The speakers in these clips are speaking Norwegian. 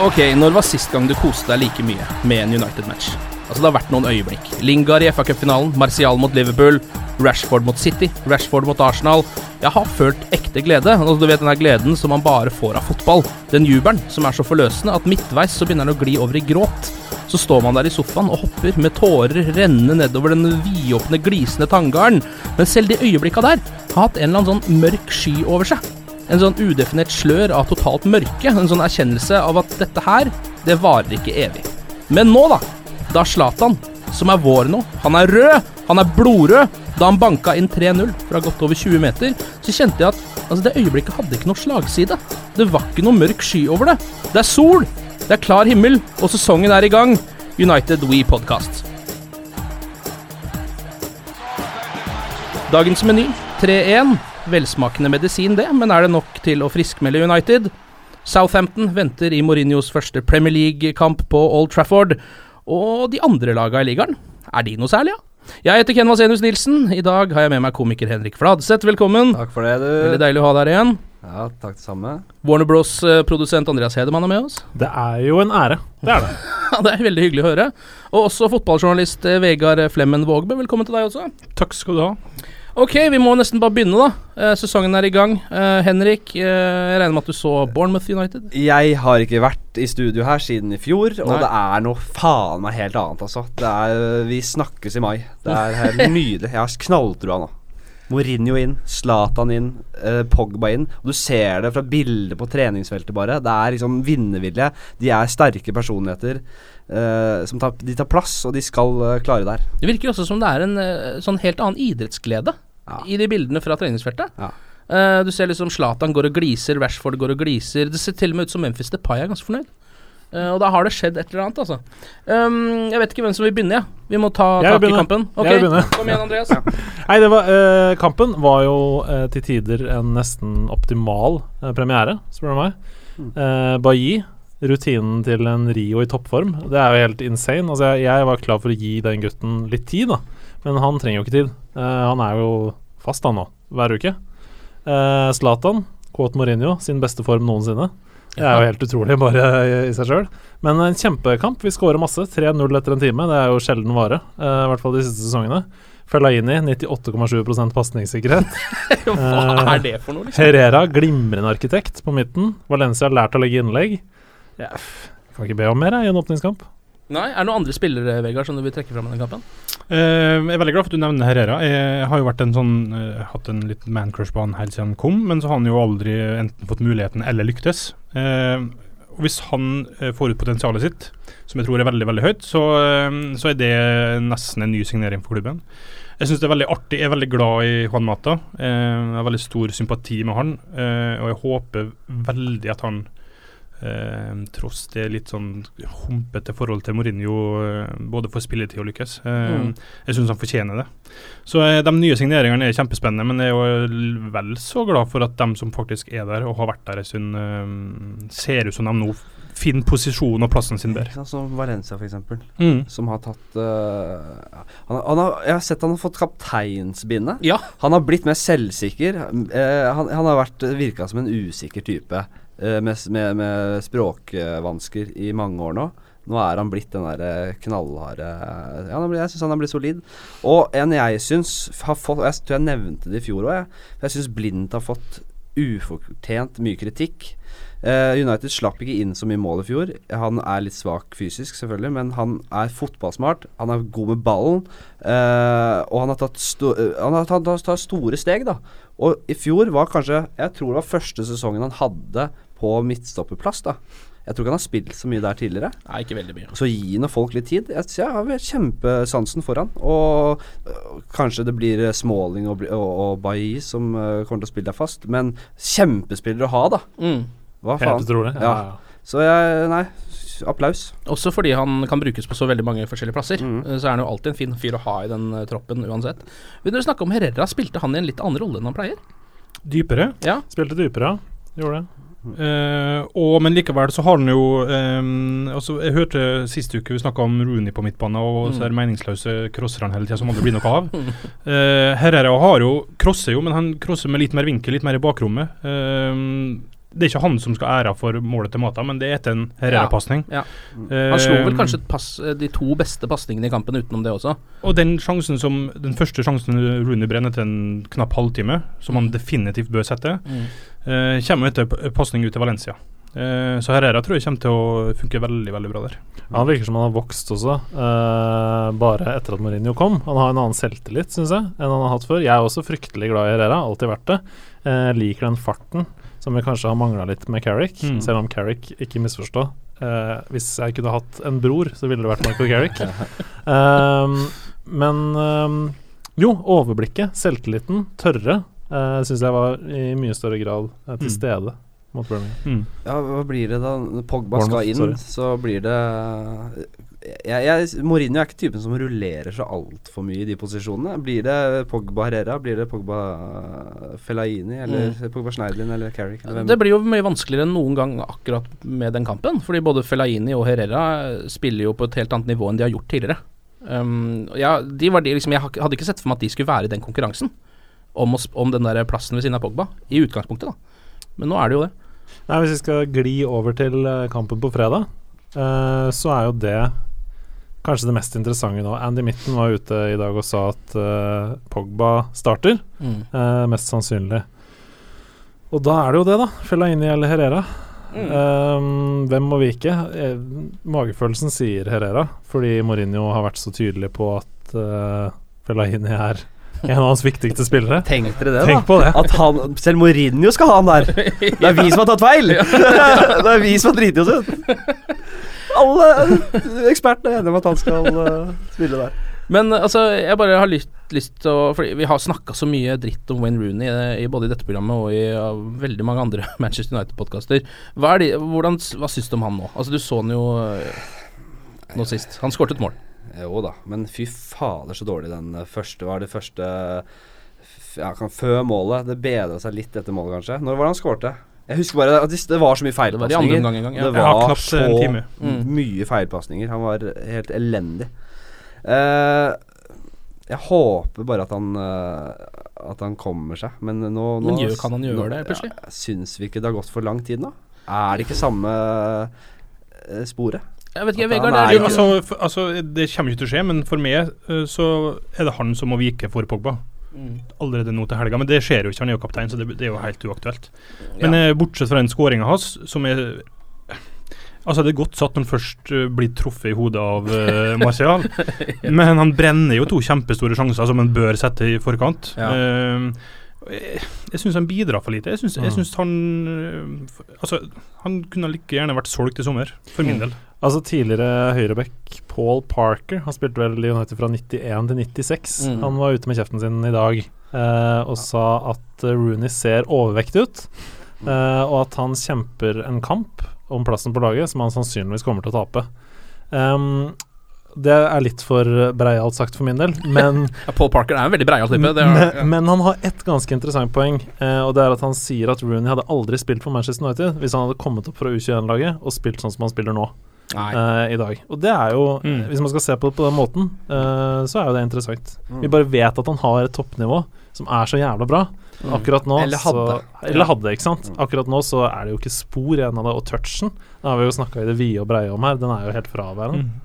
Ok, når var sist gang du koste deg like mye med en United-match? Altså, det har vært noen øyeblikk. Lingard i FA-cupfinalen, Martial mot Liverpool, Rashford mot City, Rashford mot Arsenal. Jeg har følt ekte glede. Altså, du vet den der gleden som man bare får av fotball. Den jubelen som er så forløsende at midtveis så begynner den å gli over i gråt. Så står man der i sofaen og hopper med tårer rennende nedover den vidåpne, glisende tanngarden. Men selv de øyeblikka der har hatt en eller annen sånn mørk sky over seg. En sånn udefinert slør av totalt mørke. En sånn erkjennelse av at dette her, det varer ikke evig. Men nå, da. Da Zlatan, som er vår nå, han er rød, han er blodrød. Da han banka inn 3-0 fra godt over 20 meter, så kjente jeg at altså, det øyeblikket hadde ikke noe slagside. Det var ikke noe mørk sky over det. Det er sol, det er klar himmel, og sesongen er i gang. United We Podcast. Dagens meny 3-1. Velsmakende medisin, det, men er det nok til å friskmelde United? Southampton venter i Mourinhos første Premier League-kamp på Old Trafford. Og de andre laga i ligaen, er de noe særlig, ja? Jeg heter Ken Vasenius Nilsen. I dag har jeg med meg komiker Henrik Fladseth. Velkommen. Takk for det, du. Veldig deilig å ha deg her igjen. Ja, takk det samme. Warner Bros-produsent Andreas Hedemann er med oss. Det er jo en ære. Det er det. Ja, Det er veldig hyggelig å høre. Og også fotballjournalist eh, Vegard Flemmen Vågbe. Velkommen til deg også. Takk skal du ha. Ok, vi må nesten bare begynne, da. Eh, sesongen er i gang. Eh, Henrik, eh, jeg regner med at du så Bournemouth United? Jeg har ikke vært i studio her siden i fjor, og Nei. det er noe faen meg helt annet, altså. Det er, vi snakkes i mai. Det er helt nydelig. Jeg har knalltrua nå. Mourinho inn, Zlatan inn, eh, Pogba inn. Og du ser det fra bildet på treningsfeltet, bare. Det er liksom vinnervilje. De er sterke personligheter. Eh, som tar, de tar plass, og de skal uh, klare der. Det virker også som det er en uh, sånn helt annen idrettsglede Ja. i de bildene fra treningsfeltet. Ja. Eh, du ser liksom Zlatan går og gliser, Rashford går og gliser. Det ser til og med ut som Memphis Depay er ganske fornøyd. Eh, og da har det skjedd et eller annet, altså. Um, jeg vet ikke hvem som vil begynne, jeg. Vi må ta Jeg tak i kampen. Ok, Jeg vil begynne. Kom igjen, Andreas. Nei, det var, eh, kampen var jo til tider en nesten optimal premiere, spør du meg. Eh, Bailly, rutinen til en Rio i toppform, det er jo helt insane. Altså, jeg, jeg var klar for å gi den gutten litt tid, da. Men han trenger jo ikke tid. Uh, han er jo fast, han nå, hver uke. Zlatan, Zlatan, quote Mourinho, sin beste form noensinne. Det er jo helt utrolig bare i, i seg sjøl. Men en kjempekamp. Vi skårer masse. 3-0 etter en time. Det er jo sjelden vare. Uh, I hvert fall de siste sesongene. Fellaini 98,7% pasningssikkerhet. Hva er det for noe, liksom? Herrera glimrende arkitekt på midten. Valencia har lært å legge innlegg. Ja, kan ikke be om mer jeg, i en åpningskamp. Nei, Er det noen andre spillere Vegard, som du vil trekke fram i den kampen? Uh, jeg er veldig glad for at du nevner Herrera. Jeg har jo vært en sånn, uh, hatt en liten mancrush på han helt siden han kom, men så har han jo aldri enten fått muligheten eller lyktes. Uh, og Hvis han får ut potensialet sitt, som jeg tror er veldig veldig høyt, så, så er det nesten en ny signering for klubben. Jeg syns det er veldig artig. Jeg er veldig glad i Juan Mata. Eh, jeg har veldig stor sympati med han, eh, og jeg håper veldig at han Eh, tross det litt sånn humpete forhold til Mourinho, eh, både for spilletid og lykkes. Eh, Mm. Jeg syns han fortjener det. Så eh, de nye signeringene er kjempespennende, men jeg er jo vel så glad for at de som faktisk er der og har vært der en stund, eh, ser ut som de nå finner posisjonen og plassen sin bedre. Som Valencia, eksempel. Mm. Som har tatt uh, han, han har, Jeg har sett han har fått kapteinsbindet. Ja. Han har blitt mer selvsikker. Uh, han, han har vært virka som en usikker type med, med, med språkvansker i mange år nå. Nå er han blitt den der knallharde ja, Jeg syns han har blitt solid. Og en jeg syns har fått Jeg tror jeg nevnte det i fjor òg, jeg. Jeg syns Blind har fått ufortjent mye kritikk. Uh, United slapp ikke inn så mye mål i fjor. Han er litt svak fysisk, selvfølgelig, men han er fotballsmart. Han er god med ballen. Uh, og han har tatt, sto eh, han har tatt store steg, da. Og i fjor var kanskje Jeg tror det var første sesongen han hadde på midtstopperplass, da. Jeg tror ikke han har spilt så mye der tidligere. Nei, ikke veldig mye. Så gi nå folk litt tid. Jeg, jeg har kjempesansen for han. Og øh, kanskje det blir Småling Smalling og, og, og Bailly som øh, kommer til å spille der fast. Men kjempespiller å ha, da. Mm. Hva Helt faen? utrolig. Ja. Så jeg Nei, applaus. Også fordi han kan brukes på så veldig mange forskjellige plasser. Mm. Så er han jo alltid en fin fyr å ha i den eh, troppen uansett. Vil dere snakke om Herrera? Spilte han i en litt annen rolle enn han pleier? Dypere. Ja. Spilte dypere, ja. Gjorde det. Eh, og, men likevel så har han jo um, altså Jeg hørte sist uke vi snakka om Rooney på midtbane, og så er det meningsløse crosserne hele tida som aldri blir noe av. Uh, Herrera har jo crosser jo, men han crosser med litt mer vinkel, litt mer i bakrommet. Eh, det er ikke han som skal ha æra for målet til Mata, men det er etter en Herrera-pasning. Ja. Han slo vel Eh, kanskje pass, eh, de to beste pasningene i kampen utenom det også. Og den sjansen som Den første sjansen Rooney brenner etter en knapp halvtime, som han definitivt bør sette, eh, kommer etter pasning ut til Valencia. Eh, så Herrera tror jeg kommer til å funke veldig veldig bra der. Han virker som han har vokst også, eh, bare etter at Mourinho kom. Han har en annen selvtillit, syns jeg, enn han har hatt før. Jeg er også fryktelig glad i Herrera, alltid vært det. Jeg liker den farten som vi kanskje har mangla litt med Carrick, Mm. selv om Carrick, ikke misforstå. Eh, hvis jeg kunne hatt en bror, så ville det vært Michael Carrick. Ehm, men ehm, jo, overblikket, selvtilliten, tørre, uh, syns jeg var i mye større grad eh, til Mm. stede mot Birmingham. Mm. Ja, hva blir det da? Pogba Born, skal inn, sorry. så blir det jeg, jeg, Mourinho er ikke typen som rullerer så altfor mye i de posisjonene. Blir det Pogba Herrera? Blir det Pogba eh, Fellaini? Eller Pogba Schneiderlin eller Carrick? Eller? Det blir jo mye vanskeligere enn noen gang akkurat med den kampen. Fordi både Fellaini og Herrera spiller jo på et helt annet nivå enn de har gjort tidligere. Um, ja, de var de, liksom, jeg hadde ikke sett for meg at de skulle være i den konkurransen om, å om den der plassen ved siden av Pogba, i utgangspunktet. da Men nå er det jo det. Nei, Hvis vi skal gli over til eh, kampen på fredag, uh, så er jo det kanskje det mest interessante nå. Andy Mitten var ute i dag og sa at uh, Pogba starter, eh, mest sannsynlig. Og da er det jo det, da. Fellaini eller Herrera. Eh, hvem må vike? Eh, magefølelsen sier Herrera, fordi Mourinho har vært så tydelig på at uh, Fellaini er en av hans viktigste spillere. Tenk dere det, Tenk da. det. At han, selv Mourinho skal ha han der. Det er vi som har tatt feil! det er vi som har driti oss ut. Alle ekspertene er enige om at han skal uh, spille der. Men uh, altså, jeg bare har lyst, lyst til å Fordi vi har snakka så mye dritt om Wayne Rooney i, i både i dette programmet og i uh, veldig mange andre Manchester United-podkaster. Hva, er de, hvordan, hva syns du om han nå? Altså, du så han jo uh, nå sist. Han skåret et mål. Jo da, men fy fader så dårlig den første... første var. Det første ja, kan, før målet. Det bedra seg litt etter målet, kanskje. Når var det han skårte? Jeg husker bare at det det var så mye Det var i andre feilpasninger. gang. Ja. Det var så. Mm. mye feilpasninger. Han var helt elendig. Uh, jeg håper bare at han uh, At han kommer seg, men nå, nå Men gjør- kan han gjøre nå- det plutselig? Ja, syns vi ikke det har gått for lang tid nå? Er det ikke samme uh, sporet? Jeg vet ikke, jeg, Vegard. er Er Jo, det, altså, for, altså, det kommer ikke til å skje, men for meg eh, så er det han som må vike for Pogba. Allerede nå til helga. Men det skjer jo ikke, han er jo kaptein, så det, det er jo helt uaktuelt. Men ja. bortsett fra den skåringa hans, som er Altså, det er godt satt når han først uh, blir truffet i hodet av uh, Martial. Men han brenner jo to kjempestore sjanser som han bør sette i forkant. Ja. Uh, jeg jeg syns han bidrar for lite. Jeg syns, Mm. han eh, Altså, han kunne like gjerne vært solgt i sommer, for min Mm. del. Altså Tidligere høyreback Paul Parker Han spilte vel i United fra 91 til 96. Mm. Han var ute med kjeften sin i dag eh, og sa at eh, Rooney ser overvektig ut. eh, og at han kjemper en kamp om plassen på laget som han sannsynligvis kommer til å tape. Um, Det er litt for breialt sagt for min del, men Ja, Paul Parker er en veldig breial type. Er, men han har ett ganske interessant poeng, eh, og det er at han sier at Rooney hadde aldri spilt for Manchester United hvis han hadde kommet opp fra U21-laget og spilt sånn som han spiller nå Eh, i dag. Og det er jo, Mm. hvis man skal se på det på den måten, uh, så er jo det interessant. Mm. Vi bare vet at han har et toppnivå som er så jævla bra. Mm. Akkurat nå Eller hadde. Så, eller hadde, ikke sant. Akkurat nå så er det jo ikke spor igjen av det, og touchen Det har vi jo snakka i det vide og breie om her, den er jo helt fraværende. Mm.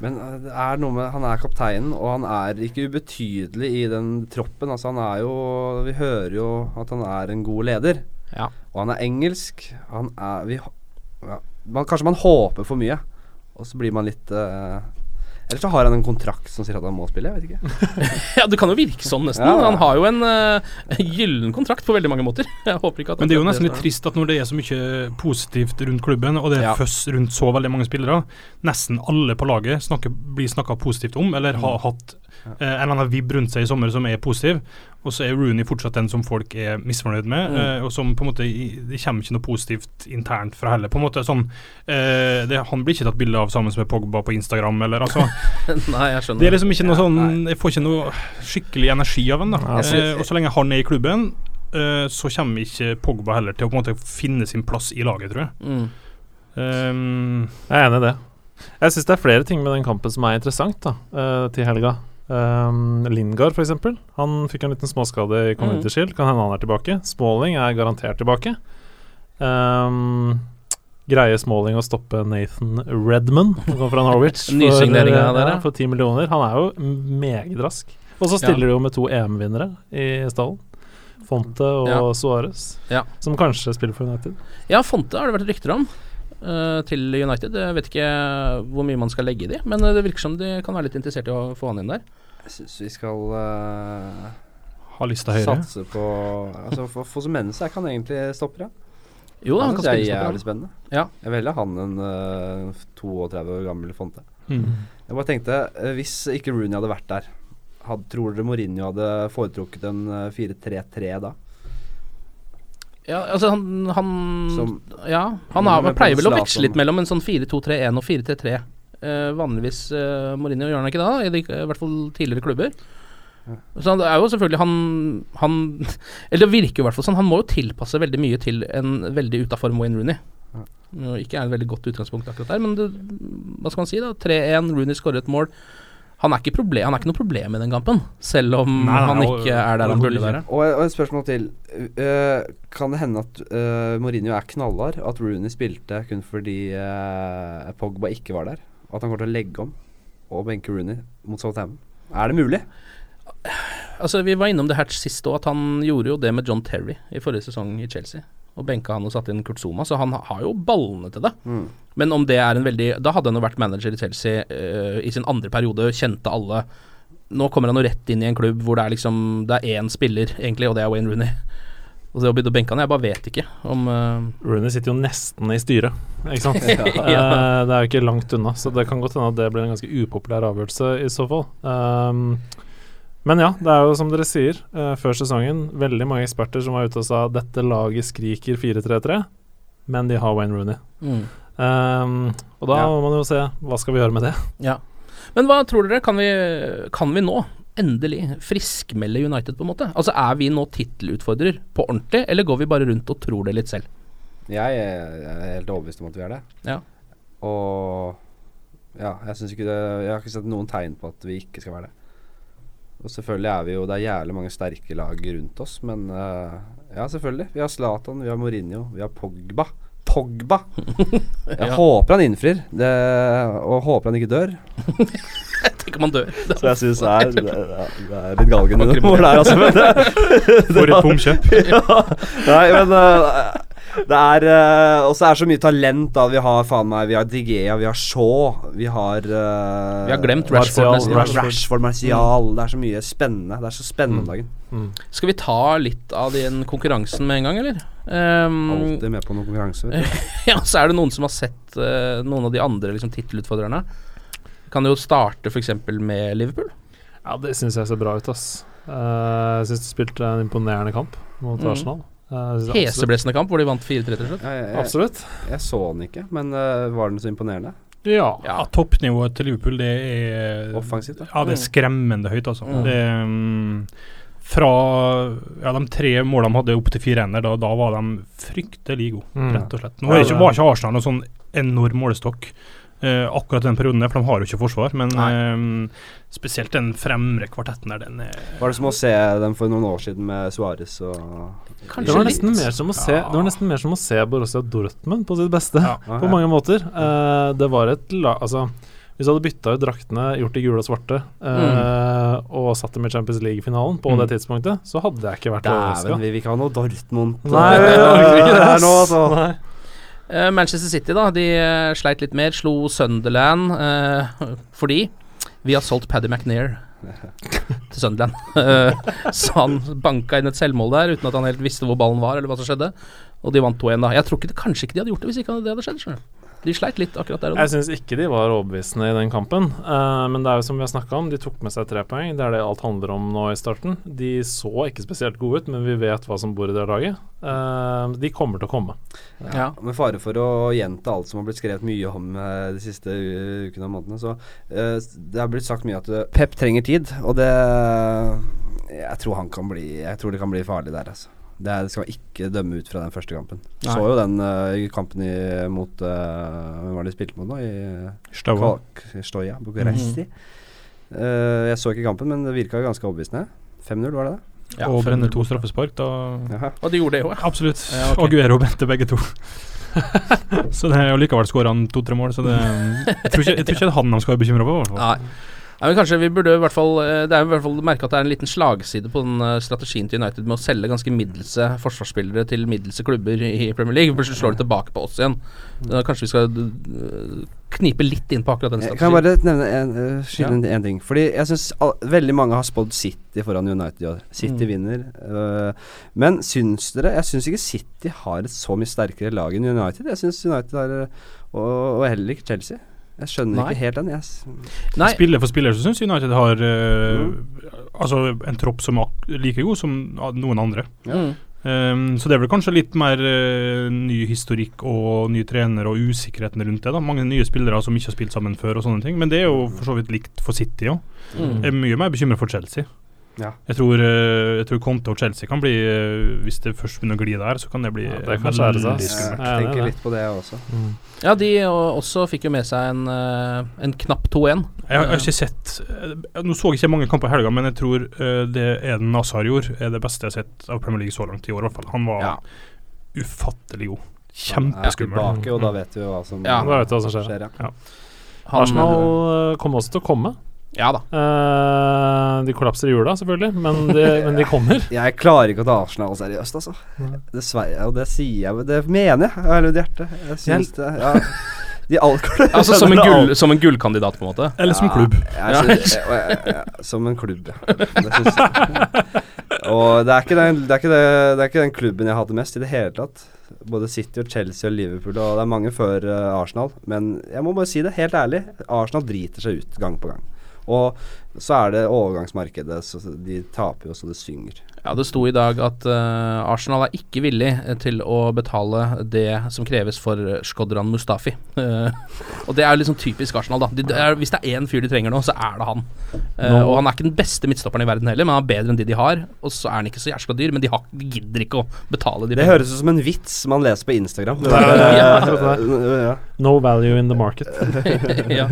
Men uh, det er noe med Han er kapteinen, og han er ikke ubetydelig i den troppen. Altså Han er jo Vi hører jo at han er en god leder. Ja. Og han er engelsk. Han er vi, ja, man, Kanskje man håper for mye, og så blir man litt uh, Eller så har han en kontrakt som sier at han må spille. Jeg vet ikke. Ja, det kan jo virke sånn, nesten. Ja. Han har jo en uh, gyllen kontrakt på veldig mange måter. Jeg håper ikke at Men det er jo nesten litt trist at når det er så mye positivt rundt klubben, og det er Ja. føss rundt så veldig mange spillere, nesten alle på laget snakker, blir snakka positivt om, eller har hatt eh, en eller annen vibb rundt seg i sommer som er positiv, og så er Rooney fortsatt den som folk er misfornøyd med, Mm. eh, og som på en måte Det kommer ikke noe positivt internt fra heller. På en måte sånn eh, det, Han blir ikke tatt bilde av sammen med Pogba på Instagram, eller altså Nei, jeg skjønner. Det er liksom ikke noe Ja, sånn nei. Jeg får ikke noe skikkelig energi av han da Ja, altså- eh, Og så lenge han er i klubben, eh, så kommer ikke Pogba heller til å på en måte finne sin plass i laget, tror jeg. Mm. Um, Jeg er enig i det. Jeg syns det er flere ting med den kampen som er interessant da, uh, til helga. Um, Lingard, f.eks. Han fikk en liten småskade i Community Mm. Shield. Kan hende han er tilbake. Smalling er garantert tilbake. Um, greier Smalling å stoppe Nathan Redman, som kommer fra Norwich, for, eh, ja. ja, for 10 millioner. Han er jo meget rask. Og så stiller de jo med to EM-vinnere i stallen. Fonte og Ja. Suárez, Ja. som kanskje spiller for United. Ja, Fonte har det vært rykter om til United. Jeg vet ikke hvor mye man skal legge i de, men eh, det virker som de kan være litt interessert i å få han inn der. Jeg syns vi skal uh, ha lista høyere. satse på Altså For Fosumense er ikke han egentlig stopper, ja? Jo han, han kan spille er jævlig spennende. Ja. Jeg velger han en uh, 32 år gammel Fonte. Mm. Jeg bare tenkte, eh, hvis ikke Rooney hadde vært der, had, tror dere Mourinho hadde foretrukket en eh, 4-3-3 da? Ja, altså han, han Som- Ja, han har, Men pleier vel å veksle litt mellom en sånn 4-2-3-1 og 4-3-3. Eh, vanligvis eh, Mourinho gjør han ikke det, da, i, de, i hvert fall tidligere klubber. Så det er jo selvfølgelig han, han Eller det virker jo i hvert fall sånn. Han må jo tilpasse veldig mye til en veldig utafor Wayne Rooney. Ikke er et veldig godt utgangspunkt akkurat der, men det, hva skal man si, da? 3-1, Rooney skårer et mål. Han er, ikke proble han er ikke noe problem i den kampen, selv om Nei, nei, han og- ikke er der han burde være. Og, og et spørsmål til. Uh, kan det hende at uh, Mourinho er knallhard? At Rooney spilte kun fordi uh, Pogba ikke var der? Og at han kommer til å legge om og benke Rooney mot Southampton? Er det mulig? Altså Vi var innom det her sist òg, at han gjorde jo det med John Terry i forrige sesong i Chelsea. Og benka han og satte inn Kurt Zuma, så han har jo ballene til det. Mm. Men om det er en veldig Da hadde han jo vært manager i Chelsea uh, i sin andre periode, kjente alle. Nå kommer han jo rett inn i en klubb hvor det er liksom Det er én spiller, egentlig, og det er Wayne Rooney. Og det å begynne å benke han, jeg bare vet ikke om uh... Rooney sitter jo nesten i styret, ikke sant? Ja. uh, det er jo ikke langt unna, så det kan godt hende at det blir en ganske upopulær avgjørelse i så fall. Um, men ja, det er jo som dere sier, uh, før sesongen veldig mange eksperter som var ute og sa dette laget skriker 4-3-3, men de har Wayne Rooney. mm. Um, og da Ja. må man jo se hva skal vi gjøre med det. Ja. Men hva tror dere? Kan vi, kan vi nå endelig friskmelde United, på en måte? Altså Er vi nå tittelutfordrer på ordentlig, eller går vi bare rundt og tror det litt selv? Jeg er, helt overbevist om at vi er det. Ja. Og ja, jeg syns ikke det Jeg har ikke sett noen tegn på at vi ikke skal være det. Og selvfølgelig er vi jo Det er jævlig mange sterke lag rundt oss, men uh, ja, selvfølgelig. Vi har Zlatan, vi har Mourinho, vi har Pogba. Pogba! Jeg Ja. håper han innfrir, det, og håper han ikke dør. Tenk om han dør. Så jeg syns det, er- det, er- det er litt galgen Vakker humor der, altså. Men det, For et bomkjøp. ja. Nei, men øh, det er øh, Og så er det så mye talent, da. Vi har faen meg Vi har Digea, vi har Shaw, vi har øh, Vi har glemt Martial, Rashford nesten. Rashford. Rashford, Martial Det er så mye spennende. Det er så spennende om dagen. Mm. Skal vi ta litt av den konkurransen med en gang, eller? Um, Alltid med på noen konkurranse. vet du. ja, så er det noen som har sett uh, noen av de andre liksom, tittelutfordrerne. Kan jo starte f.eks. med Liverpool. Ja, det syns jeg ser bra ut, ass. Uh, jeg syns de spilte en imponerende kamp mot Mm. Arsenal. Uh, Heseblesende kamp hvor de vant 4-3 til slutt. Jeg, jeg, Absolutt. jeg så den ikke, men uh, var den så imponerende? Ja. Ja, Toppnivået til Liverpool, det er Offensivt, da. Ja, det er skremmende høyt, altså. Mm. Det, er, mm, fra ja, de tre målene de hadde opp til fire ender, da, da var de fryktelig gode, Mm. rett og slett. Nå var ikke, var ikke Arsenal noen sånn enorm målestokk eh, akkurat den perioden der, for de har jo ikke forsvar. Men eh, spesielt den fremre kvartetten der, den er Var det som å se dem for noen år siden med Suárez og Det var nesten mer som å se Det var nesten mer som å se Borussia Dortmund på sitt beste, Ja. på mange måter. Eh, det var et la... Altså, hvis du hadde bytta ut draktene, gjort de gule og svarte, eh, og satt dem i Champions League-finalen på Mm. det tidspunktet, så hadde jeg ikke vært Dæven, overraska. vi vil ikke ha noe Dortmund Nei, orker ikke det. her nå, altså. Nei. Uh, Manchester City da, de uh, sleit litt mer. Slo Sunderland eh, fordi vi har solgt Paddy McNair til Sunderland. Eh, så han banka inn et selvmål der uten at han helt visste hvor ballen var, eller hva som skjedde. Og de vant 2-1 da. Jeg tror ikke det, kanskje ikke de hadde gjort det hvis ikke det hadde skjedd. skjønner du. De sleit litt akkurat der og da. Jeg syns ikke de var overbevisende i den kampen. Uh, men det er jo som vi har snakka om, de tok med seg tre poeng. Det er det alt handler om nå i starten. De så ikke spesielt gode ut, men vi vet hva som bor i det laget. Uh, de kommer til å komme. Ja. Med fare for å gjenta alt som har blitt skrevet mye om uh, de siste ukene og månedene, så Det har blitt sagt mye at Pep trenger tid, og det Jeg tror han kan bli Jeg tror det kan bli farlig der, altså. Det, er, det skal man ikke dømme ut fra den første kampen. Nei. Så jo den uh, kampen i, mot uh, Hvem var det de spilte mot nå? I Stoja. Kal- Stoja, Bucuresti. uh, jeg så ikke kampen, men det virka ganske overbevisende. 5-0, var det det? Ja, og brenne to straffespark, da. Og de gjorde det òg, ja. Absolutt. Ja, okay. Og Guero bente begge to. så det, er jo likevel skåra han to-tre mål, så det jeg tror, ikke, jeg tror ikke det er han de skal være bekymra for. i hvert fall. Nei. Men kanskje vi burde i hvert fall eh, Det er i hvert fall merke at det er en liten slagside på den eh, strategien til United med å selge ganske middelse forsvarsspillere til middelse klubber i Premier League. Plutselig slår de tilbake på oss igjen. Da kanskje vi skal eh, knipe litt inn på akkurat den Jeg kan jeg bare nevne en, skylle en ting. Fordi jeg syns veldig mange har spådd City foran United i år. City Mm. vinner. øh, men syns dere Jeg syns ikke City har et så mye sterkere lag enn United. Jeg syns United har og, og heller ikke Chelsea. Jeg skjønner Nei. ikke helt den. Yes. Nei, Spiller for spiller så syns United har eh, Altså en tropp som er like god som noen andre. mm. Um, så det er vel kanskje litt mer uh, ny historikk og ny trener og usikkerheten rundt det. da Mange nye spillere som ikke har spilt sammen før og sånne ting. Men det er jo for så vidt likt for City òg. Mm. Jeg er mye mer bekymra for Chelsea. Ja. Jeg tror, eh, jeg tror Conte og Chelsea kan bli eh, Hvis det først begynner å gli der, så kan det bli Ja, det eh, kan skjære seg. Jeg er tenker litt på det også. Ja, de også fikk jo med seg en, en knapp 2-1. Jeg har, jeg har ikke sett Nå så jeg ikke mange kamper i helga, men jeg tror det Eden Nazar gjorde, er det beste jeg har sett av Premier League så langt i år. i hvert fall Han var Ja. ufattelig god. Han er Kjempeskummel. tilbake, og da vet vi hva som Ja. Du hva som skjer. Ja. Han- Arsenal kommer også til å komme. Ja da. Uh, de kollapser i jula, selvfølgelig, men de, men de kommer. Jeg klarer ikke å ta Arsenal seriøst, altså. Dessverre. Og det sier jeg Det mener jeg av hele mitt hjerte. Jeg syns det ja. De. Altså som en, gull, som en gullkandidat, på en måte. Eller som klubb. Jeg synes, jeg, jeg, jeg, som en klubb, ja. Det. Og det er, ikke den, det, er ikke det, det er ikke den klubben jeg hater mest i det hele tatt. Både City og Chelsea og Liverpool, og det er mange før eh, Arsenal. Men jeg må bare si det helt ærlig. Arsenal driter seg ut gang på gang. Og så er det overgangsmarkedet, så de taper jo så det synger. Ja, Det sto i dag at uh, Arsenal er ikke villig eh, til å betale det som kreves for Skodran Mustafi. Uh, og det er jo liksom typisk Arsenal, da. De, det er, hvis det er én fyr de trenger nå, så er det han. Uh, Og han er ikke den beste midtstopperen i verden heller, men han er bedre enn de de har. Og så er han ikke så jæskla dyr, men de, har, de gidder ikke å betale de Det høres ut som en vits man leser på Instagram. Ja. No value in the market. ja.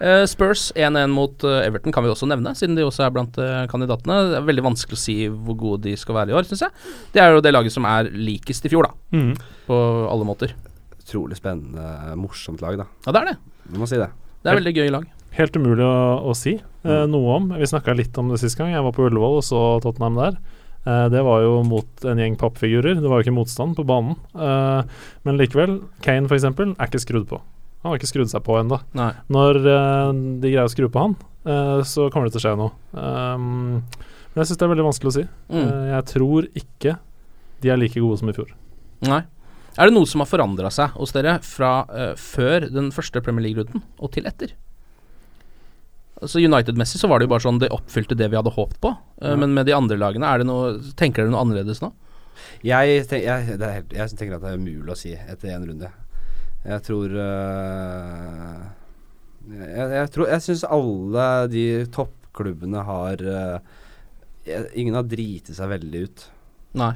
Eh, Spurs 1-1 mot eh, Everton kan vi også nevne, siden de også er blant eh, kandidatene. Det er veldig vanskelig å si hvor gode de skal være i år, syns jeg. Det er jo det laget som er likest i fjor, da. Mm. På alle måter. Utrolig spennende, morsomt lag, da. Ja, det er det. Du må si det. Det er veldig gøy lag. Helt umulig å, å si eh, noe om. Vi snakka litt om det sist gang. Jeg var på Ullevål og så Tottenham der. Eh, det var jo mot en gjeng pappfigurer. Det var jo ikke motstand på banen. Eh, men likevel, Kane f.eks. er ikke skrudd på. Han har ikke skrudd seg på ennå. Når uh, de greier å skru på han, uh, så kommer det til å skje noe. Um, men jeg syns det er veldig vanskelig å si. Mm. Uh, jeg tror ikke de er like gode som i fjor. Nei. Er det noe som har forandra seg hos dere fra før den første Premier League-runden og til etter? Altså United-messig så var det jo bare sånn de oppfylte det vi hadde håpet på. Ja. Men med de andre lagene, er det noe, tenker dere noe annerledes nå? Jeg, tenk, jeg, det er helt, jeg tenker at det er umulig å si etter én runde. Jeg tror uh, Jeg, jeg, tror Jeg syns alle de toppklubbene har uh, Ingen har driti seg veldig ut. Nei.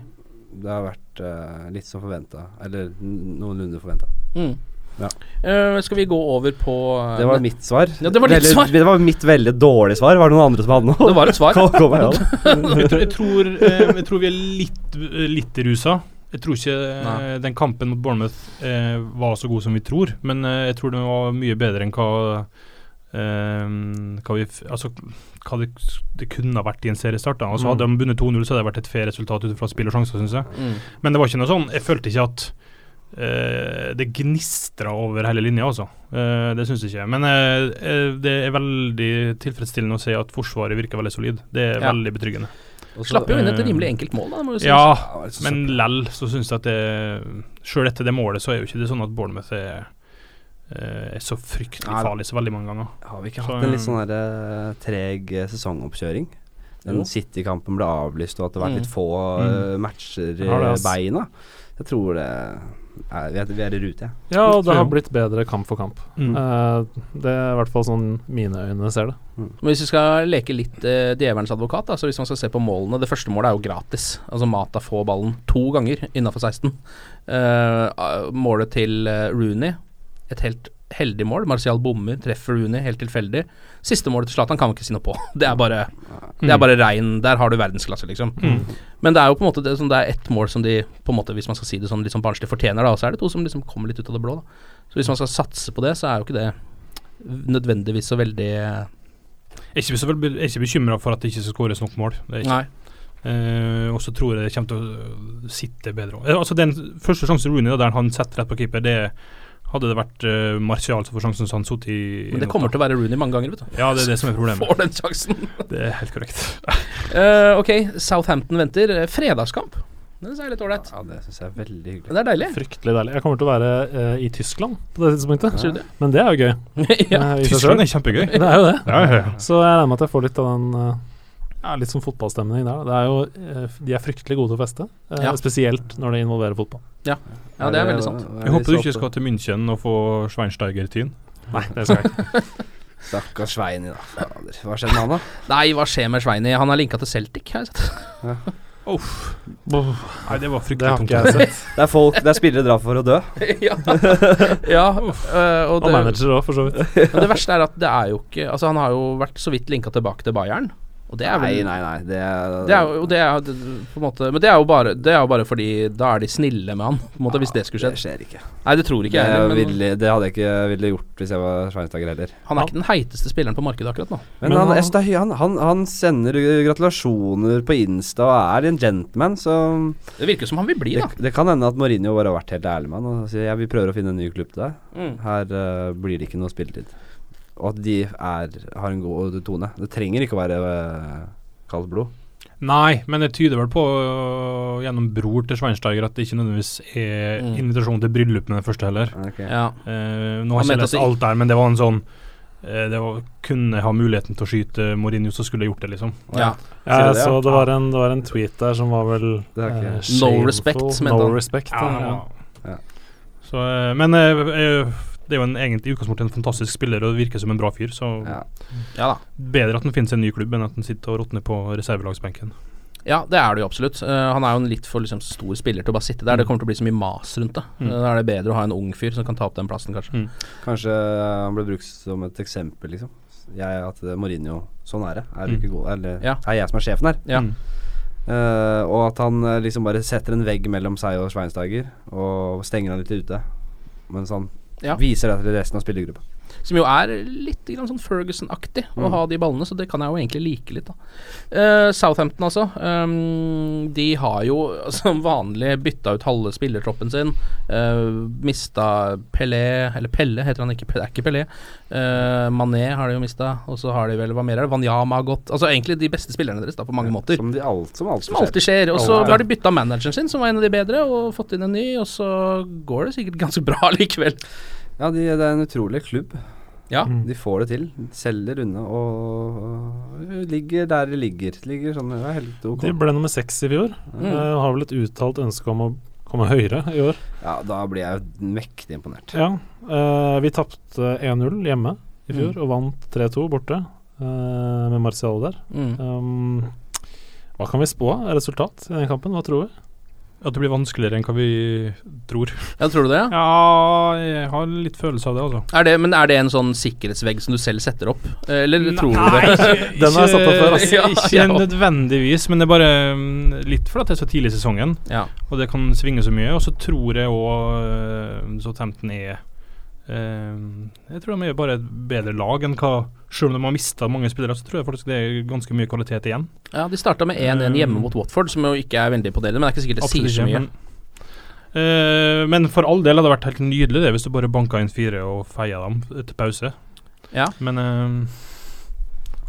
Det har vært uh, litt som forventa. Eller noenlunde forventa. Mm. Ja. Uh, skal vi gå over på uh, Det var mitt svar. Ja, det var veldig, svar. Det var mitt veldig dårlige svar. Var det noen andre som hadde noe? Det var et svar. Kom, kom igjen. jeg, tror, jeg, tror, jeg tror vi er litt, litt rusa. Jeg tror ikke eh, Nei. den kampen mot Bournemouth eh, var så god som vi tror, men eh, jeg tror den var mye bedre enn hva eh, hva, vi, altså, hva det, det kunne ha vært i en seriestart. Da. Altså, Mm. Hadde de vunnet 2-0, så hadde det vært et fair resultat ut fra spill og sjanser, syns jeg. Mm. Men det var ikke noe sånn Jeg følte ikke at eh, det gnistra over hele linja, altså. Eh, det syns jeg ikke. Men det er veldig tilfredsstillende å se at Forsvaret virker veldig solid. Det er Ja. veldig betryggende. Slapp jo inn et Eh, rimelig enkelt mål, da. Sies. Ja, men lell så syns jeg at det Sjøl etter det målet så er jo ikke det sånn at Bournemouth er, eh, er så fryktelig Nei. farlig så veldig mange ganger. Har vi ikke Så, hatt en litt sånn der, eh, treg sesongoppkjøring? Den. City-kampen ble avlyst, og at det har vært Mm. litt få Mm. matcher i beina. Jeg tror det er, vi, er, vi er i rute, jeg. Ja, og det har blitt bedre kamp for kamp. Mm. Eh, det er i hvert fall sånn mine øyne ser det. Men hvis vi skal leke litt uh, djevelens advokat, da, så hvis man skal se på målene Det første målet er jo gratis. Altså Mata får ballen to ganger innafor 16. Eh, ah, målet til eh, Rooney, et helt heldig mål. Martial bommer, treffer Rooney helt tilfeldig. Siste målet til Zlatan kan man ikke si noe på. Det er bare Det er bare rein Der har du verdensklasse, liksom. Mm. Men det er jo på en måte det, sånn, det er ett mål som de på en måte, hvis man skal si det sånn litt sånn barnslig, fortjener, da. Og så er det to som liksom kommer litt ut av det blå, da. Så hvis man skal satse på det, så er jo ikke det nødvendigvis så veldig Jeg er ikke, er bekymra for at det ikke skal skåres nok mål. Er. Nei. Uh, og så tror jeg det kommer til å sitte bedre. Eh, altså Den første sjansen Rooney, der han setter rett på keeper, det hadde det vært uh, Martial som får sjansen, så han sittet i Men det kommer til å være Rooney mange ganger, vet du. Ja, det er det som er problemet. Får den sjansen. Det er helt korrekt. uh, ok, Southampton venter. Eh, Fredagskamp. Det synes jeg er litt ålreit. Ja, det syns jeg er veldig hyggelig. Det er deilig. Fryktelig deilig. Jeg kommer til å være uh, i Tyskland på det tidspunktet. ja. det? Men det er jo gøy. ja. Tyskland er kjempegøy. Det er jo det. Ja, ja, ja. Så jeg regner med at jeg får litt av den ja, Litt sånn fotballstemning der. Det er jo, eh, de er fryktelig gode til å feste, eh, Ja. spesielt når det involverer fotball. ja, det er veldig sant. Jeg håper du ikke skal til München og få Schweinsteiger-tyn. Nei, det skal jeg ikke. Stakkars Sveini, da. Fader. Hva skjedde med han, da? Nei, hva skjer med Sveini? Han er linka til Celtic, har jeg sett. Nei, det var fryktelig tungt. Det. Det er folk, det er spillere drar for å dø. ja. ja Uh, og Og det, manager òg, for så vidt. men det verste er at det er jo ikke Altså, han har jo vært så vidt linka tilbake til Bayern. Og det er vel Nei, nei, nei. Det Det er jo det er, på en måte Men det er jo bare Det er jo bare fordi da er de snille med han, på en måte, hvis det skulle Det skjer ikke. Nei, det tror ikke Det, jeg heller, men ville, det hadde jeg ikke ville gjort hvis jeg var Schweinsteiger heller. han er ikke den heiteste spilleren på markedet akkurat nå. Men, Men han, han- han, han, han sender gratulasjoner på Insta og er en gentleman, så Det virker som han vil bli, da. det kan hende at Mourinho bare har vært helt ærlig med han og sier ja, vi prøver å finne en ny klubb til deg. Mm. Her uh, blir det ikke noe spilletid. Og at de er, har en god tone. Det trenger ikke å være uh, kaldt blod. Nei, men det tyder vel på uh, gjennom bror til Schweinsteiger at det ikke nødvendigvis er Mm. invitasjon til bryllup med den første heller. Okay. Ja. Uh, nå har jeg ikke lest alt der, men det var en sånn uh, Det var, kunne ha muligheten til å skyte Mourinho, så skulle jeg gjort det, liksom. ja. ja Jeg det, ja? så det var, en, det var en tweet der som var vel Det er ikke- eh, No respect, mente No han. respect, ja. ja. Ja. Så, eh, men eh, eh, det er jo en, egentlig i utgangspunktet en fantastisk spiller og virker som en bra fyr, så Ja. ja da. bedre at han finnes en ny klubb enn at han sitter og råtner på reservelagsbenken. Ja, det er det jo absolutt. Uh, han er jo en litt for liksom, stor spiller til å bare sitte der. Det kommer til å bli så mye mas rundt det. Mm. Eh, da er det bedre å ha en ung fyr som kan ta opp den plassen, kanskje. Mm. Kanskje eh, han ble brukt som et eksempel, liksom. Jeg, at Mourinho Sånn er det. Er du Mm. ikke god Eller Ja. er jeg som er sjefen her. Ja. Mm. Eh, og at han liksom bare setter en vegg mellom seg og Sveinsteiger og stenger han litt ute. Mens han Ja. viser det til resten av spillergruppa. Som jo er litt grann sånn Ferguson-aktig å Mm. ha de ballene, så det kan jeg jo egentlig like litt. Eh, Southampton, altså. Um, de har jo som vanlig bytta ut halve spillertroppen sin. Uh, mista Pelé, eller Pelle heter han ikke, det er ikke Pelé. Uh, Mané har de jo mista, og så har de vel Hva mer er det? Wanyama har gått. Altså egentlig de beste spillerne deres, da, på mange måter. Som, alt, som alltid Som alltid skjer. Og så har de bytta manageren sin, som var en av de bedre, og fått inn en ny, og så går det sikkert ganske bra likevel. Ja, de, det er en utrolig klubb. Ja. Mm. De får det til. Selger unna og, og ligger der de ligger. Ligger sånn, det er helt ok. De ble nummer seks i fjor. Mm. Uh, har vel et uttalt ønske om å komme høyere i år. Ja, da blir jeg mektig imponert. Ja, Uh, vi tapte 1-0 hjemme i fjor og vant 3-2 borte uh, med Marcial der. Mm. Um, hva kan vi spå av resultat i den kampen? Hva tror vi? At det blir vanskeligere enn hva vi tror. Ja, tror du det? Ja? Ja, jeg har litt følelse av det, altså. Er det, men er det en sånn sikkerhetsvegg som du selv setter opp? Eh, Eller tror du det? ikke- Den har jeg satt opp før, altså. Ikke, Ja, ikke ja. nødvendigvis, men det er bare mm, litt fordi det er så tidlig i sesongen, Ja. og det kan svinge så mye. Og så tror jeg òg Southampton er eh, Jeg tror de er bare et bedre lag enn hva Selv om de har mista mange spillere, så tror jeg faktisk det er ganske mye kvalitet igjen. ja, de starta med 1-1 hjemme mot Watford, som jo ikke er veldig imponerende, men det er ikke sikkert det sier så mye. Men, eh, men for all del hadde det vært helt nydelig det hvis du bare banka inn fire og feia dem til pause. Ja. Men eh,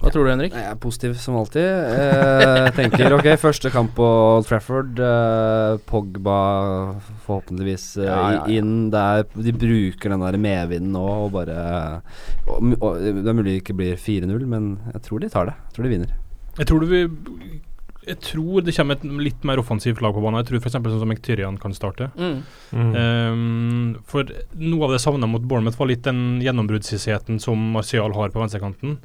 Hva tror du, Henrik? Jeg er positiv som alltid. Jeg tenker ok, første kamp på Old Trafford. Eh, Pogba forhåpentligvis eh, Ja, ja, ja. inn der. De bruker den der medvinden nå og bare og, og, Det er mulig det ikke blir 4-0, men jeg tror de tar det. Jeg tror de vinner. Jeg tror, det jeg tror det kommer et litt mer offensivt lag på banen. Jeg tror f.eks. sånn som Mkhitaryan kan starte. Mm. Ehm, for noe av det savna mot Bournemouth, var litt den gjennombruddshissheten som Martial har på venstrekanten.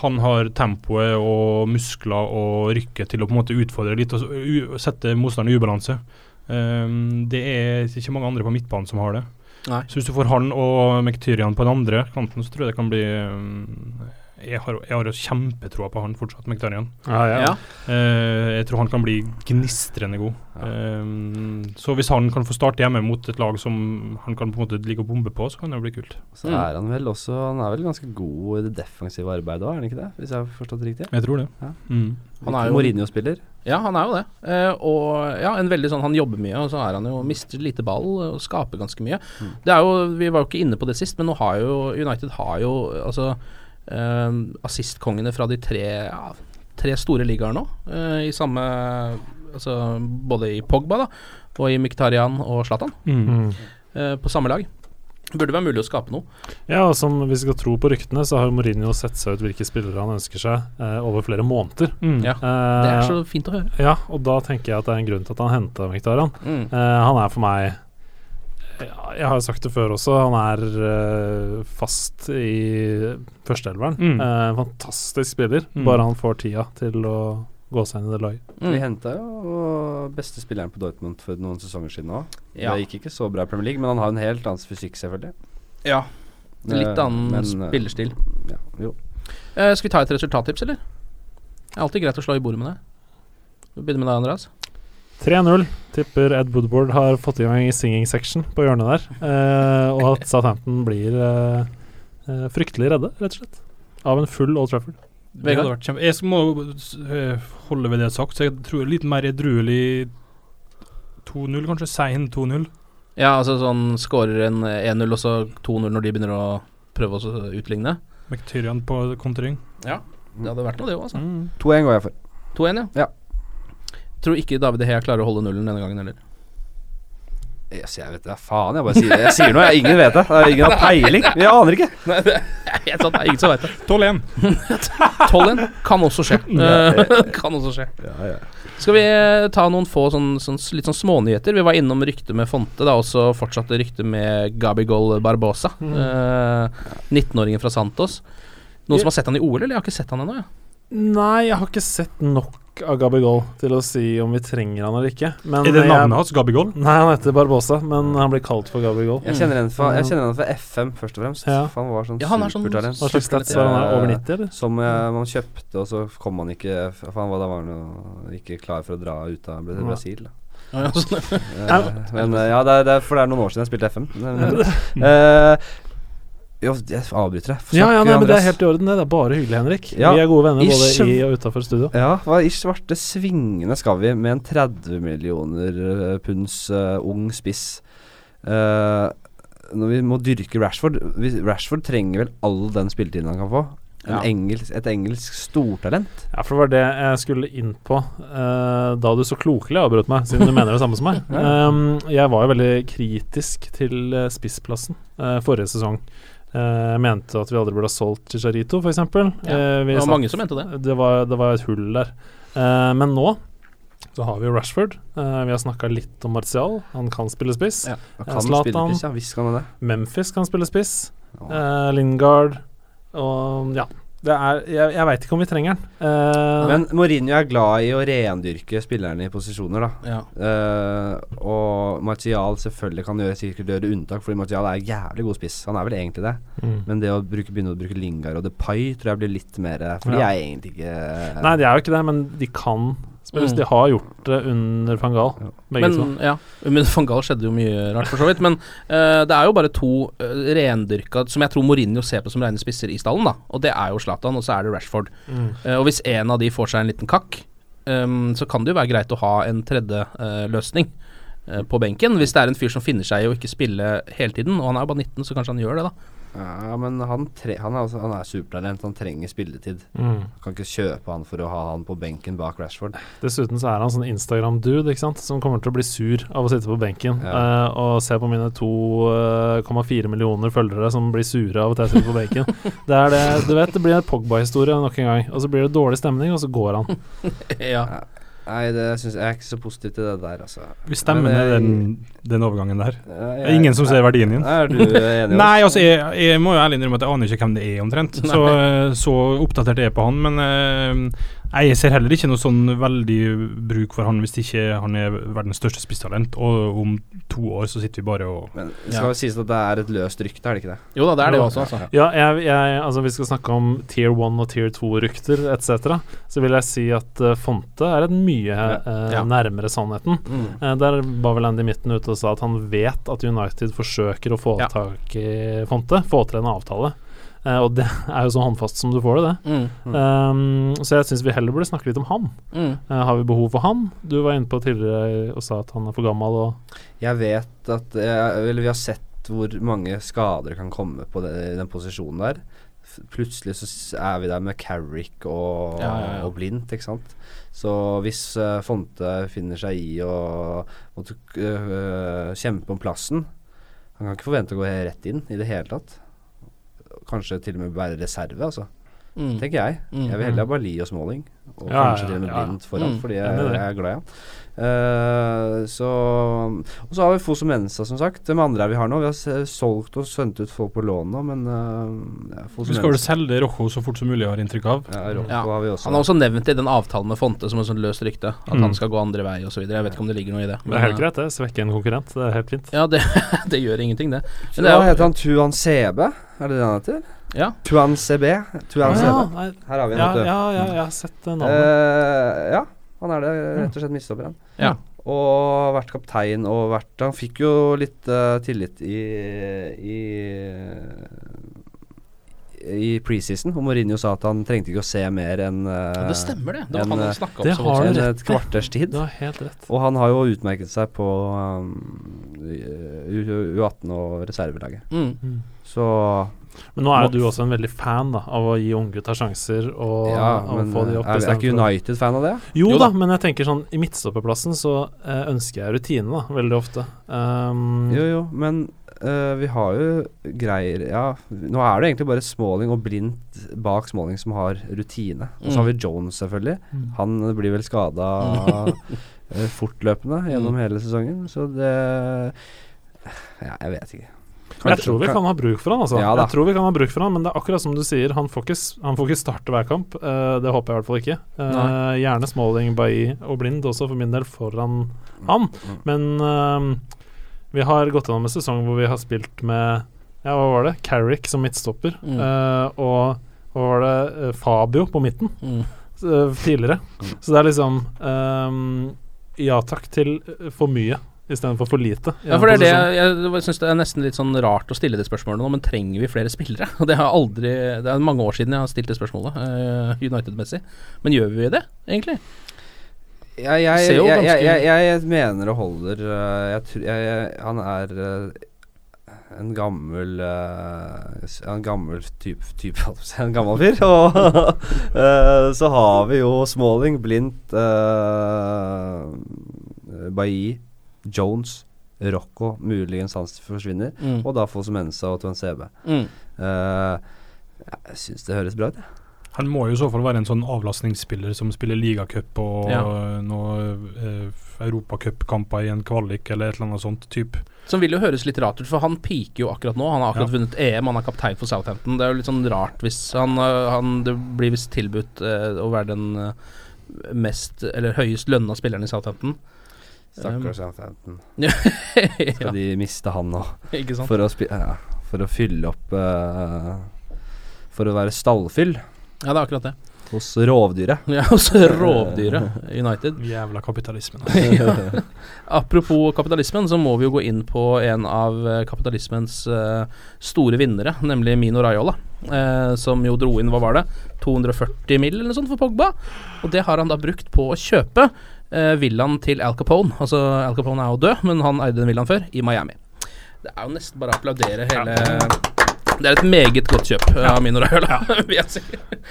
Han har tempoet og muskler og rykket til å på en måte utfordre litt og sette motstanderen i ubalanse. Um, det er ikke mange andre på midtbanen som har det. Nei. Så hvis du får han og Mektyrian på den andre kanten, så tror jeg det kan bli ehm, jeg har, jeg har jo kjempetroa på han fortsatt, Mkhitaryan. Ja, ja. Ja. uh, jeg tror han kan bli gnistrende god. Eh, så hvis han kan få starte hjemme mot et lag som han kan på en måte ligge og bombe på, så kan det bli kult. Så Mm. er han vel også Han er vel ganske god i det defensive arbeidet òg, er han ikke det? Hvis jeg har forstått det riktig? Jeg tror det. Ja. Mm. Han er jo- Mourinho spiller. Ja, han er jo det. Eh, og ja, en veldig sånn Han jobber mye, og så er han jo mister lite ball og skaper ganske mye. Det er jo Vi var jo ikke inne på det sist, men nå har jo United har jo altså assistkongene fra de tre ja, tre store ligaer nå, eh, i samme Altså både i Pogba da og i Miktarian og Zlatan, Mm. eh, på samme lag. Burde være mulig å skape noe. Ja, og som vi skal tro på ryktene, så har jo Mourinho sett seg ut hvilke spillere han ønsker seg eh, over flere måneder. Mm. Ja. Eh, Det er så fint å høre. Ja, og da tenker jeg at det er en grunn til at han henta Mkhitaryan. Mm. Eh, han er for meg Jeg har sagt det før også, han er eh, fast i førsteelveren. Mm. Eh, fantastisk spiller, Mm. bare han får tida til å gå seg inn i det laget. Mm. Vi henta jo beste spilleren på Dortmund for noen sesonger siden òg. Ja. Det gikk ikke så bra i Premier League, men han har en helt annen fysikk, selvfølgelig. ja. Litt Eh, annen men, spillerstil. Ja, jo. Eh, skal vi ta et resultattips, eller? Det er alltid greit å slå i bordet med det. Vi begynner med deg, Andreas. 3-0. Tipper Ed Woodward har fått i gang i singing section på hjørnet der. eh, og at Southampton blir eh, eh, fryktelig redde, rett og slett. Av en full Old Trafford. Det hadde vært kjempe... Jeg må eh, holde ved det jeg har sagt, så jeg tror litt mer edruelig 2-0, kanskje. Sein 2-0. Ja, altså sånn skårer en 1-0 og så 2-0 når de begynner å prøve å så utligne. McTyrian på kontring. Ja, det hadde vært noe, det òg, altså. Mm. 2-1 går jeg for. 2-1, ja. Ja. Tror ikke David Hea klarer å holde nullen denne gangen heller. Yes, jeg vet det, faen. Jeg bare sier, jeg sier noe. Jeg, ingen vet det. det er ingen har peiling. Jeg aner ikke. Nei, det er helt sant, det er ingen som vet det. 12-1. 12-1 kan også skje. Eh, kan også skje. Skal vi eh, ta noen få sånn, sånn, litt sånn smånyheter? Vi var innom ryktet med Fonte, da også fortsatte ryktet med Gabigol Barbosa. Eh, 19-åringen fra Santos. Noen som har sett han i OL, eller? Jeg har ikke sett han ennå, Ja. Nei, jeg har ikke sett nok av Gabigol til å si om vi trenger han eller ikke. Men Er det navnet hans? Gabigol? Nei, han heter Barbosa, men han blir kalt for Gabigol. Jeg kjenner han fra, fra FM, først og fremst. Ja. Han var sånn Ja, han sånn supertalent. Hva slags stats var han? Over 90, eller? Som jeg, man kjøpte, og så kom han ikke han var, da var han jo ikke klar for å dra ut av Bra- Brasil. Da. Ja, ja, sånn. Eh, men eh, ja, det er, det er, for det er noen år siden jeg spilte FM. Men, eh, jo, jeg avbryter deg. Ja, ja, nei, men det er helt i orden. Det Det er bare hyggelig, Henrik. Ja, Vi er gode venner både ish. i og utafor studio. Ja, hva i svarte svingene skal vi med en 30 millioner eh, punds uh, ung spiss? uh, når vi må dyrke Rashford vi, Rashford trenger vel all den spilletiden han kan få. En Ja. engelsk, et engelsk stortalent. Ja, for det var det jeg skulle inn på uh, da du så klokelig avbrøt meg, siden du mener det samme som meg. Um, jeg var jo veldig kritisk til spissplassen forrige sesong. Eh, jeg mente at vi aldri burde ha solgt Chicharito, f.eks. Ja, det var mange som mente det. Det var, det var et hull der. Eh, men nå så har vi jo Rashford. Eh, vi har snakka litt om Martial. Han kan spille spiss. Han Eh, kan Zlatan. spille spiss ja. Visst kan han det. Memphis kan spille spiss. Eh, Lingard. Og ja. Det er, jeg jeg veit ikke om vi trenger den. Uh, Men Mourinho er glad i å rendyrke spillerne i posisjoner, da. Ja. Uh, og Martial selvfølgelig kan gjøre, sikkert gjøre unntak, fordi Martial er jævlig god spiss. Han er vel egentlig det. mm. Men det å bruke, begynne å bruke Lingard og Depay tror jeg blir litt mer For de er egentlig ikke Nei, de er jo ikke det, men de kan spilles. Mm. De har gjort det under van Gaal, Ja. begge Men, to. ja, men van Gaal skjedde jo mye rart, for så vidt. Men uh, det er jo bare to uh, rendyrka som jeg tror Mourinho ser på som rene spisser i stallen. da Og det er jo Zlatan, og så er det Rashford. Mm. Uh, og hvis en av de får seg en liten kakk, um, så kan det jo være greit å ha en tredje uh, løsning på benken. Hvis det er en fyr som finner seg i å ikke spille hele tiden, og han er jo bare 19, så kanskje han gjør det, da. Ja, men han, han, er, altså, han er supertalent. Han trenger spilletid. Mm. Kan ikke kjøpe han for å ha han på benken bak Rashford. Dessuten så er han sånn Instagram-dude som kommer til å bli sur av å sitte på benken Ja. eh, og se på mine 2,4 millioner følgere som blir sure av at jeg sitter på benken. det er det, du vet, det blir en Pogba-historie nok en gang. Og så blir det dårlig stemning, og så går han. ja. Nei, det synes jeg er ikke så positiv til det der, altså. Vi stemmer ned den, den overgangen der. Ja, Det jeg- er ingen som ser verdien din. Er du enig? Nei, altså jeg, jeg må jo ærlig innrømme at jeg aner ikke hvem det er, omtrent. Så, så oppdatert er jeg på han. Men eh, nei, jeg ser heller ikke noe sånn veldig bruk for han hvis ikke han er verdens største spisstalent. Og om to år så sitter vi bare og Men det skal ja. sies at det er et løst rykte, er det ikke det? Jo da, det er det jo også, altså. Ja, jeg, jeg, altså Vi skal snakke om tier 1 og tier 2-rykter etc. Så vil jeg si at uh, Fonte er et mye uh, Ja. nærmere sannheten. Mm. Uh, der var vel Andy Midten ute og sa at han vet at United forsøker å få Ja. tak i Fonte, få til en avtale. Eh, og det er jo så håndfast som du får det, det. Mm. Um, så jeg syns vi heller burde snakke litt om han. Mm. Uh, har vi behov for han? Du var inne på tidligere og sa at han er for gammel og Jeg vet at jeg, Eller vi har sett hvor mange skader kan komme på det, i den posisjonen der. Plutselig så er vi der med Carrick og, Ja, ja, ja. og Blindt, ikke sant. Så hvis uh, Fonte finner seg i å måtte kjempe om plassen Han kan ikke forvente å gå rett inn i det hele tatt. Kanskje til og med være reserve, altså. Mm. Tenker jeg. Jeg vil heller ha Bali og Smalling. Og Ja, kanskje til og med. Blind foran, Mm. fordi jeg, jeg er glad i han. Eh, så Og så har vi Foso Mensa, som sagt. Hvem andre er vi har nå? Vi har solgt og sendt ut folk på lån nå, men uh, ja, Vi skal vel selge Rojo så fort som mulig, har jeg inntrykk av. Ja, Ja. har vi også. Han har også nevnt i den avtalen med Fonte som en sånn løst rykte, at Mm. han skal gå andre vei osv. Jeg vet ikke om det ligger noe i det. Det er helt eh, greit, det. Svekke en konkurrent. Det er helt fint. Ja, det, det gjør ingenting, det. Men det Hva er heter han? Tuan CB? Er det det han heter? Ja. Tuan CB? Tuan ja, Sebe. Her har vi en, ja, vet du. ja, ja, jeg har sett navnet. Uh, ja, han er det. Rett og slett midtstopperen. Ja. Og vært kaptein og vært Han fikk jo litt uh, tillit i i i preseason, og Mourinho sa at han trengte ikke å se mer enn eh, Ja, det stemmer, det. Det en, han eh, han snakka om. det har rett et kvarters tid. Det har helt rett. Og han har jo utmerket seg på um, U- U18 og reservelaget. Mm. Så Men nå er jo du også en veldig fan da av å gi unggutta sjanser og, ja, og få de opp. er, er ikke United fan av det? Jo, Jo da, da. men jeg tenker sånn i midtstopperplassen så eh, ønsker jeg rutine, da, veldig ofte. Um, Jo, jo, men uh, vi har jo greier Ja, nå er det egentlig bare Smalling og Blindt bak Smalling som har rutine. Og så har vi Jones, selvfølgelig. Mm. Han blir vel skada fortløpende gjennom hele sesongen, så det Ja, jeg vet ikke. Jeg tror vi kan ha bruk for han, altså. Ja jeg tror vi kan ha bruk for han, men det er akkurat som du sier, han får ikke, han får ikke starte hver kamp. Uh, det håper jeg i hvert fall ikke. Uh, gjerne Smalling, Bailly og Blind også, for min del, foran han. Mm. Men uh, vi har gått gjennom en sesong hvor vi har spilt med Ja, hva var det? Carrick som midtstopper. Mm. eh, og hva var det? Fabio på midten Mm. tidligere. Mm. Så det er liksom um, Ja takk til for mye istedenfor for lite. Ja, for det er det jeg, jeg syns det er nesten litt sånn rart å stille det spørsmålet nå, men trenger vi flere spillere? Og det har aldri Det er mange år siden jeg har stilt det spørsmålet, uh, United-messig. Men gjør vi det, egentlig? Jeg, jeg, jeg, jeg, jeg, jeg mener det holder jeg, jeg, jeg, Han er øh, en gammel En gammel type, type En gammel fyr. Og så har vi jo Smalling, Blindt, uh, Bailly, Jones, Rocco Muligens han forsvinner. Mm. Og da Fosu Mensa og Tuan CB. Mm. Uh, jeg syns det høres bra ut, jeg. Han må jo i så fall være en sånn avlastningsspiller som spiller ligacup og Ja. noe eh, europacupkamper i en kvalik eller et eller annet sånt type. Som vil jo høres litt rart ut, for han piker jo akkurat nå. Han har akkurat Ja. vunnet EM, han er kaptein for Southampton. Det er jo litt sånn rart hvis han, øh, han Det blir visst tilbudt øh, å være den mest Eller høyest lønna spilleren i Southampton. Stakkars Southampton. ja, de miste han nå? ikke sant? For å, spi ja, for å fylle opp uh, For å være stallfyll Ja, det er akkurat det. hos rovdyret. Ja, hos rovdyret United. Jævla kapitalismen. ja. Apropos kapitalismen, så må vi jo gå inn på en av eh, kapitalismens uh, store vinnere, nemlig Mino Raiola. Uh, som jo dro inn, hva var det, 240 mill. eller noe sånt for Pogba. Og det har han da brukt på å kjøpe villaen til Al Capone. Altså, Al Capone er jo død, men han eide den villaen før, i Miami. Det er jo nesten bare å applaudere hele Det er et meget godt kjøp eh, av Minor Raiola, vil jeg si.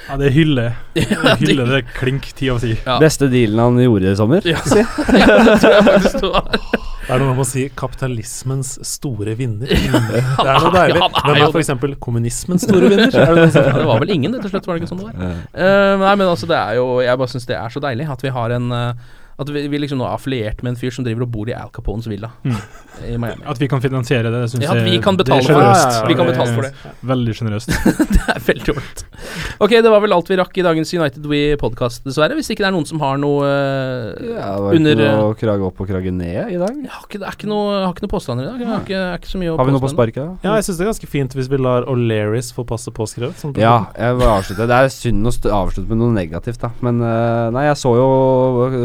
Ja, det hyller Ja, det. Hyller det klink ti av ti. Ja. Beste dealen han gjorde i sommer. Ja. ja, det tror jeg faktisk det var. Det er noe med å si kapitalismens store vinner. Det er noe deilig. Ja, Hvem er f.eks. kommunismens store vinner? Er det? Ja, det var vel ingen, det til slutt, var det ikke sånn det var? Uh, nei, men altså, det er jo Jeg bare syns det er så deilig at vi har en eh, At vi, vi liksom nå er affiliert med en fyr som driver og bor i Al Capones villa i Miami. At vi kan finansiere det, det syns Ja, at jeg vi kan det er generøst. Vi kan betale for det. er Veldig sjenerøst. det er veldig ålreit. Ok, det var vel alt vi rakk i dagens United We-podkast, dessverre. Hvis ikke det er noen som har noe uh, Ja, det var ikke noe å krage opp og krage ned i dag. Jeg har ikke, det er ikke noe, har ikke noe påstander i dag. Har ikke, jeg ikke så mye Har vi noe på sparket? Ja, jeg syns det er ganske fint hvis vi lar O'Learys få passe påskrevet. Sånn Ja, jeg vil avslutte. Det er synd å avslutte med noe negativt, da. Men uh, nei, jeg så jo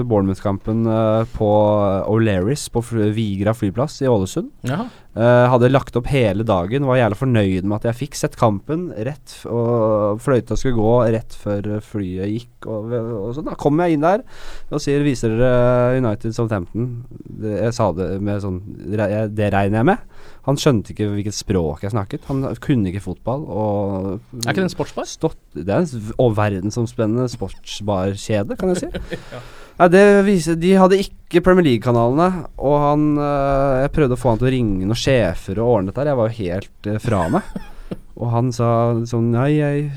Bournemouth-kampen eh, på O'Learys på Vigra flyplass i Ålesund. Jaha. Eh, hadde lagt opp hele dagen, var jævla fornøyd med at jeg fikk sett kampen rett Og fløyta skulle gå rett før flyet gikk, og, og sånn. Da kom jeg inn der og sier Viser dere United Southampton? Det, jeg sa det med sånn Det regner jeg med. Han skjønte ikke hvilket språk jeg snakket. Han kunne ikke fotball. Og Er ikke det en sportsbar? Stått, det er en verdensomspennende sportsbarkjede, kan jeg si. Nei, det viser, De hadde ikke Premier League-kanalene, og han øh, Jeg prøvde å få han til å ringe noen sjefer og ordne dette. Jeg var jo helt øh, fra meg. Og han sa sånn Nei, jeg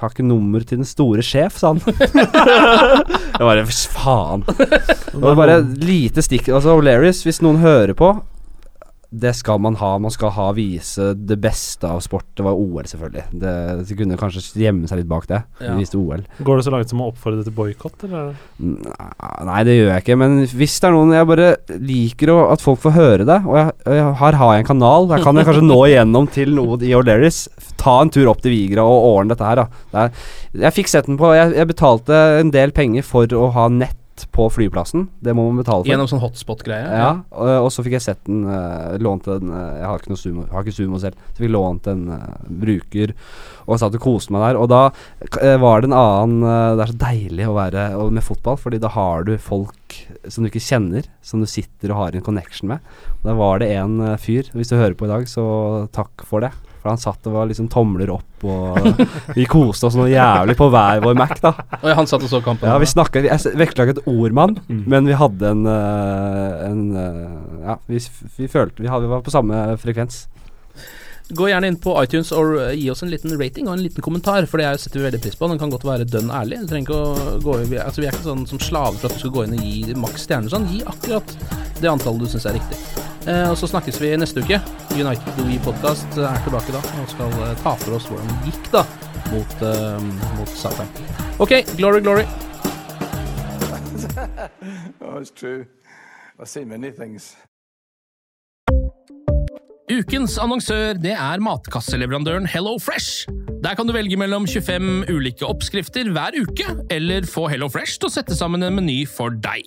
har ikke nummer til den store sjef, sa han. jeg bare Faen. Det var bare lite stikk. Altså, O'Learys, hvis noen hører på det skal man ha. Man skal ha vise det beste av sport. Det var OL, selvfølgelig. Det, de kunne kanskje gjemme seg litt bak det. Ja. De viste OL. Går det så langt som å oppfordre til boikott, eller? Nei, det gjør jeg ikke. Men hvis det er noen Jeg bare liker å, at folk får høre det. Og jeg, jeg, her har jeg en kanal. Der kan jeg kanskje nå igjennom til noe i O'Learys. Ta en tur opp til Vigra og ordne dette her, da. Det er, jeg fikk sett den på jeg, jeg betalte en del penger for å ha nett på flyplassen. Det må man betale for. Gjennom sånn hotspot-greie? Ja, og, og så fikk jeg sett den uh, Lånt den uh, Jeg har ikke noe sumo, har ikke sumo selv. Så fikk jeg lånt en uh, bruker og satt og koste meg der. Og da var det en annen Det er så deilig å være med fotball, Fordi da har du folk som du ikke kjenner, som du sitter og har en connection med. Og da var det en fyr, hvis du hører på i dag, så takk for det. For han satt og var liksom tomler opp, og vi koste oss noe jævlig på hver vår Mac, da. Og han satt og så kampen? Ja, vi snakka Jeg vektla ikke et ord med han, men vi hadde en, eh, en eh, Ja, vi, vi følte vi, hadde, vi var på samme frekvens. Gå gjerne inn på iTunes og gi oss en liten rating og en liten kommentar, for det setter vi veldig pris på. Den kan godt være dønn ærlig. Du trenger ikke å gå vi, altså, vi er ikke sånn som slaver for at du skal gå inn og gi maks stjerner sånn. Gi akkurat det antallet du syns er riktig. Eh, og så snakkes vi neste uke. United We Podcast er tilbake da og skal eh, ta for oss hvordan det gikk da mot, uh, mot Southampton. Ok, glory, glory. Oh, it's true. I've seen many things. Ukens annonsør det er matkasseleverandøren Hello Fresh. Der kan du velge mellom 25 ulike oppskrifter hver uke, eller få Hello Fresh til å sette sammen en meny for deg.